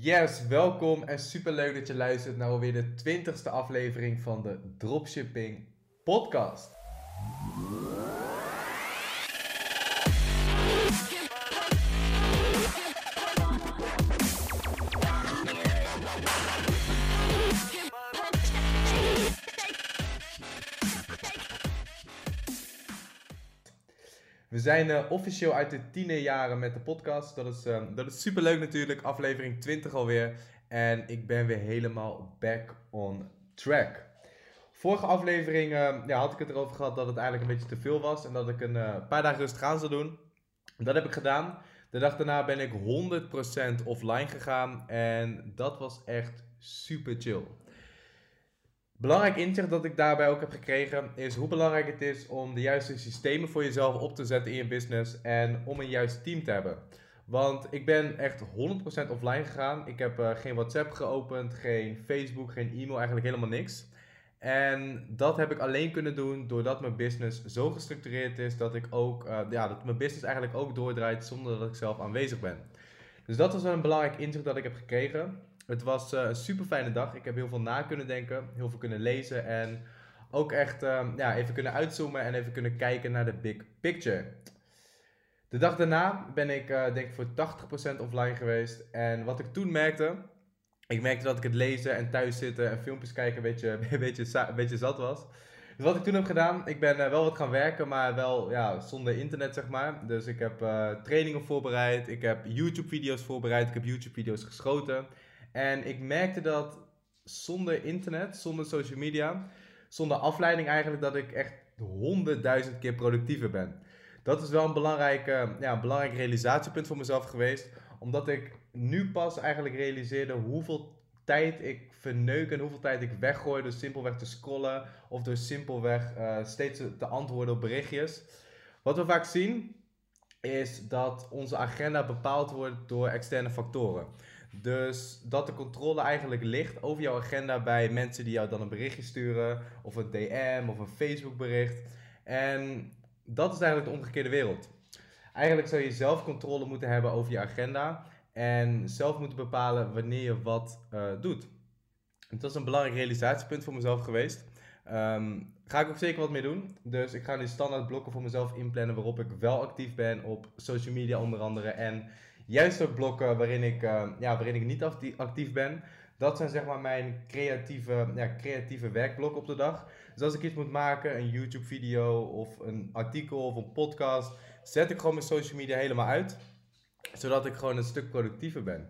Yes, welkom en super leuk dat je luistert naar alweer de 20ste aflevering van de Dropshipping Podcast. We zijn uh, officieel uit de tienerjaren met de podcast. Dat is, uh, dat is super leuk natuurlijk. Aflevering 20 alweer. En ik ben weer helemaal back on track. Vorige aflevering uh, ja, had ik het erover gehad dat het eigenlijk een beetje te veel was. En dat ik een paar dagen rustig aan zou doen. Dat heb ik gedaan. De dag daarna ben ik 100% offline gegaan. En dat was echt super chill. Belangrijk inzicht dat ik daarbij ook heb gekregen is hoe belangrijk het is om de juiste systemen voor jezelf op te zetten in je business en om een juist team te hebben. Want ik ben echt 100% offline gegaan. Ik heb uh, geen WhatsApp geopend, geen Facebook, geen e-mail, eigenlijk helemaal niks. En dat heb ik alleen kunnen doen doordat mijn business zo gestructureerd is dat ik ook, uh, ja, dat mijn business eigenlijk ook doordraait zonder dat ik zelf aanwezig ben. Dus dat was een belangrijk inzicht dat ik heb gekregen. Het was uh, een super fijne dag. Ik heb heel veel na kunnen denken, heel veel kunnen lezen en ook echt uh, ja, even kunnen uitzoomen en even kunnen kijken naar de big picture. De dag daarna ben ik uh, denk ik voor 80% offline geweest. En wat ik toen merkte, ik merkte dat ik het lezen en thuis zitten en filmpjes kijken een beetje, een beetje, een beetje zat was. Dus wat ik toen heb gedaan, ik ben wel wat gaan werken, maar wel ja, zonder internet zeg maar. Dus ik heb trainingen voorbereid, ik heb YouTube video's voorbereid, ik heb YouTube video's geschoten. En ik merkte dat zonder internet, zonder social media, zonder afleiding eigenlijk, dat ik echt honderdduizend keer productiever ben. Dat is wel een belangrijk, ja, belangrijk realisatiepunt voor mezelf geweest. Omdat ik nu pas eigenlijk realiseerde hoeveel tijd ik verneuk en hoeveel tijd ik weggooi door simpelweg te scrollen of door simpelweg uh, steeds te antwoorden op berichtjes. Wat we vaak zien is dat onze agenda bepaald wordt door externe factoren. Dus dat de controle eigenlijk ligt over jouw agenda bij mensen die jou dan een berichtje sturen, of een DM of een Facebook bericht. En dat is eigenlijk de omgekeerde wereld. Eigenlijk zou je zelf controle moeten hebben over je agenda en zelf moeten bepalen wanneer je wat uh, doet. Het was een belangrijk realisatiepunt voor mezelf geweest. Um, ga ik ook zeker wat mee doen. Dus ik ga nu standaard blokken voor mezelf inplannen waarop ik wel actief ben op social media onder andere. En juist ook blokken waarin ik, uh, ja, waarin ik niet actief ben. Dat zijn zeg maar mijn creatieve, ja, creatieve werkblokken op de dag. Dus als ik iets moet maken, een YouTube video of een artikel of een podcast, zet ik gewoon mijn social media helemaal uit. Zodat ik gewoon een stuk productiever ben.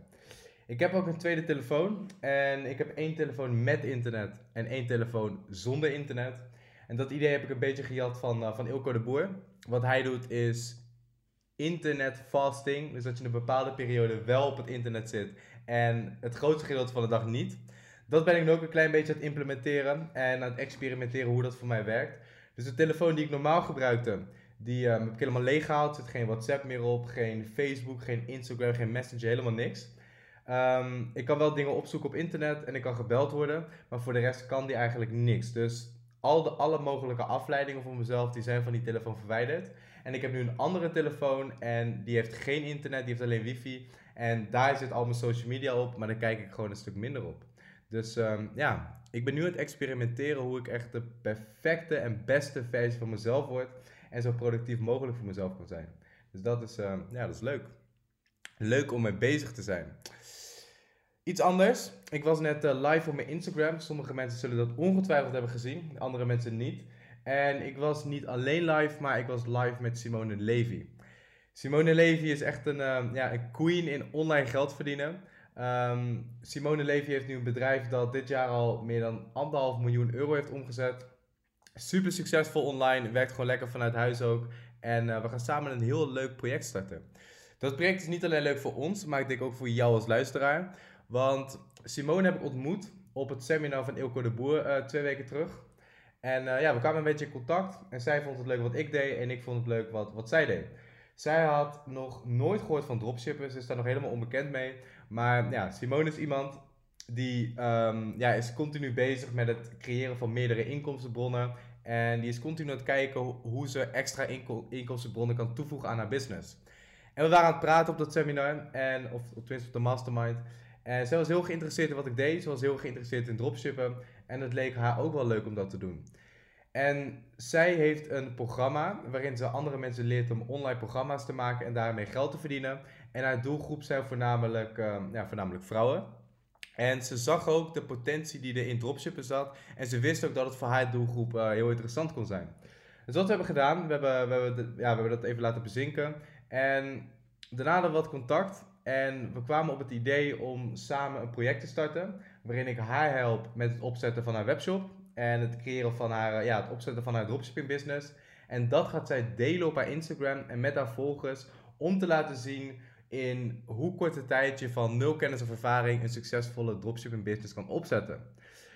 Ik heb ook een tweede telefoon en ik heb één telefoon met internet en één telefoon zonder internet. En dat idee heb ik een beetje gejat van, uh, van Ilko de Boer. Wat hij doet is internet fasting. Dus dat je een bepaalde periode wel op het internet zit en het grootste gedeelte van de dag niet. Dat ben ik nu ook een klein beetje aan het implementeren en aan het experimenteren hoe dat voor mij werkt. Dus de telefoon die ik normaal gebruikte, die um, heb ik helemaal leeg gehaald. Er zit geen WhatsApp meer op, geen Facebook, geen Instagram, geen Messenger, helemaal niks. Um, ik kan wel dingen opzoeken op internet en ik kan gebeld worden, maar voor de rest kan die eigenlijk niks. Dus al de, alle mogelijke afleidingen voor mezelf, die zijn van die telefoon verwijderd. En ik heb nu een andere telefoon en die heeft geen internet, die heeft alleen wifi. En daar zit al mijn social media op, maar daar kijk ik gewoon een stuk minder op. Dus um, ja, ik ben nu aan het experimenteren hoe ik echt de perfecte en beste versie van mezelf word. En zo productief mogelijk voor mezelf kan zijn. Dus dat is, um, ja, dat is leuk. Leuk om mee bezig te zijn. Iets anders. Ik was net uh, live op mijn Instagram. Sommige mensen zullen dat ongetwijfeld hebben gezien, andere mensen niet. En ik was niet alleen live, maar ik was live met Simone Levy. Simone Levy is echt een, uh, ja, een queen in online geld verdienen. Um, Simone Levy heeft nu een bedrijf dat dit jaar al meer dan anderhalf miljoen euro heeft omgezet. Super succesvol online, werkt gewoon lekker vanuit huis ook. En uh, we gaan samen een heel leuk project starten. Dat project is niet alleen leuk voor ons, maar ik denk ook voor jou als luisteraar. Want Simone heb ik ontmoet op het seminar van Ilko de Boer uh, twee weken terug. En uh, ja, we kwamen een beetje in contact. En zij vond het leuk wat ik deed en ik vond het leuk wat, wat zij deed. Zij had nog nooit gehoord van dropshippers, ze is daar nog helemaal onbekend mee. Maar ja, Simone is iemand die um, ja, is continu bezig met het creëren van meerdere inkomstenbronnen. En die is continu aan het kijken hoe ze extra inkomstenbronnen kan toevoegen aan haar business. En we waren aan het praten op dat seminar, en, of tenminste op de mastermind. En zij was heel geïnteresseerd in wat ik deed. Ze was heel geïnteresseerd in dropshippen. En het leek haar ook wel leuk om dat te doen. En zij heeft een programma waarin ze andere mensen leert om online programma's te maken en daarmee geld te verdienen. En haar doelgroep zijn voornamelijk, uh, ja, voornamelijk vrouwen. En ze zag ook de potentie die er in dropshippen zat. En ze wist ook dat het voor haar doelgroep uh, heel interessant kon zijn. Dus wat we hebben gedaan, we hebben, we, hebben ja, we hebben dat even laten bezinken. En daarna hadden we wat contact. En we kwamen op het idee om samen een project te starten. Waarin ik haar help met het opzetten van haar webshop. En het creëren van haar, ja, het opzetten van haar dropshipping business. En dat gaat zij delen op haar Instagram en met haar volgers. Om te laten zien in hoe korte tijd je van nul kennis of ervaring een succesvolle dropshipping business kan opzetten.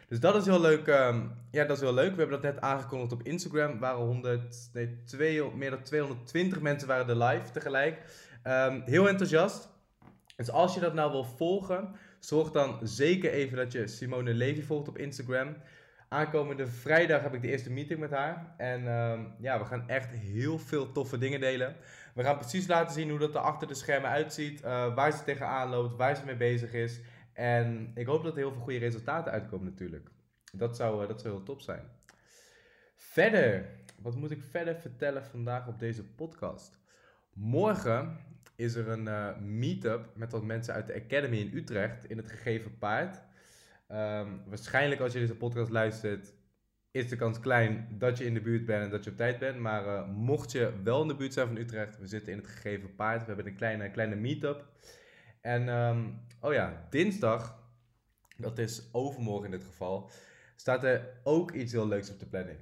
Dus dat is heel leuk. Ehm, ja, dat is heel leuk. We hebben dat net aangekondigd op Instagram. Waren 100, nee, twee, meer dan 220 mensen waren er live tegelijk. Um, heel enthousiast. Dus als je dat nou wil volgen, zorg dan zeker even dat je Simone Levy volgt op Instagram. Aankomende vrijdag heb ik de eerste meeting met haar. En uh, ja, we gaan echt heel veel toffe dingen delen. We gaan precies laten zien hoe dat er achter de schermen uitziet. Uh, waar ze tegenaan loopt, waar ze mee bezig is. En ik hoop dat er heel veel goede resultaten uitkomen natuurlijk. Dat zou, uh, dat zou heel top zijn. Verder, wat moet ik verder vertellen vandaag op deze podcast? Morgen is er een uh, meetup met wat mensen uit de Academy in Utrecht in het gegeven paard. Um, waarschijnlijk als je deze podcast luistert, is de kans klein dat je in de buurt bent en dat je op tijd bent. Maar uh, mocht je wel in de buurt zijn van Utrecht, we zitten in het gegeven paard. We hebben een kleine, kleine meetup. En um, oh ja, dinsdag, dat is overmorgen in dit geval, staat er ook iets heel leuks op de planning.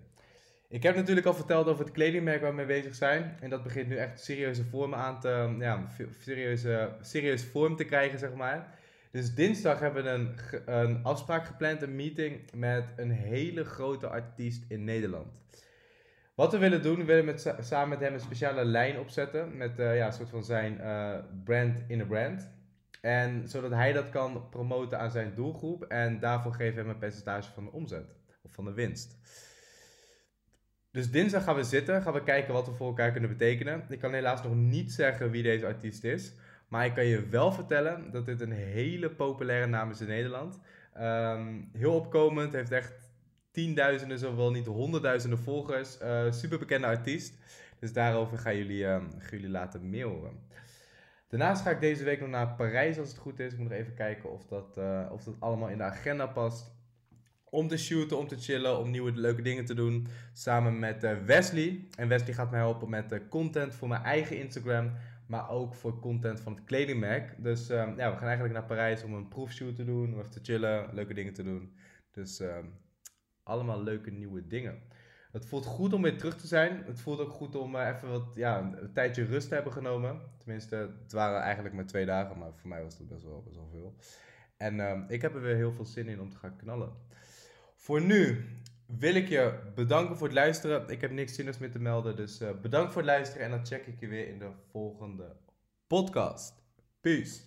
Ik heb natuurlijk al verteld over het kledingmerk waar we mee bezig zijn. En dat begint nu echt serieuze vorm aan te, ja, serieuze, serieus vorm te krijgen, zeg maar. Dus dinsdag hebben we een, een afspraak gepland, een meeting met een hele grote artiest in Nederland. Wat we willen doen, we willen met, samen met hem een speciale lijn opzetten. Met uh, ja, een soort van zijn uh, brand in een brand. En zodat hij dat kan promoten aan zijn doelgroep. En daarvoor geven we hem een percentage van de omzet. Of van de winst. Dus dinsdag gaan we zitten, gaan we kijken wat we voor elkaar kunnen betekenen. Ik kan helaas nog niet zeggen wie deze artiest is. Maar ik kan je wel vertellen dat dit een hele populaire naam is in Nederland. Um, heel opkomend, heeft echt tienduizenden, zowel niet honderdduizenden volgers. Uh, super bekende artiest. Dus daarover gaan jullie, uh, jullie laten meer horen. Daarnaast ga ik deze week nog naar Parijs als het goed is. Ik moet nog even kijken of dat, uh, of dat allemaal in de agenda past. Om te shooten, om te chillen, om nieuwe leuke dingen te doen. Samen met uh, Wesley. En Wesley gaat mij helpen met uh, content voor mijn eigen Instagram maar ook voor content van het kledingmerk. Dus um, ja, we gaan eigenlijk naar Parijs om een proefshoot te doen, om even te chillen, leuke dingen te doen. Dus um, allemaal leuke nieuwe dingen. Het voelt goed om weer terug te zijn. Het voelt ook goed om uh, even wat, ja, een tijdje rust te hebben genomen. Tenminste, het waren eigenlijk maar twee dagen, maar voor mij was het best wel, best wel veel. En um, ik heb er weer heel veel zin in om te gaan knallen. Voor nu wil ik je bedanken voor het luisteren. Ik heb niks zinnigs meer te melden, dus uh, bedankt voor het luisteren en dan check ik je weer in de volgende podcast. Peace.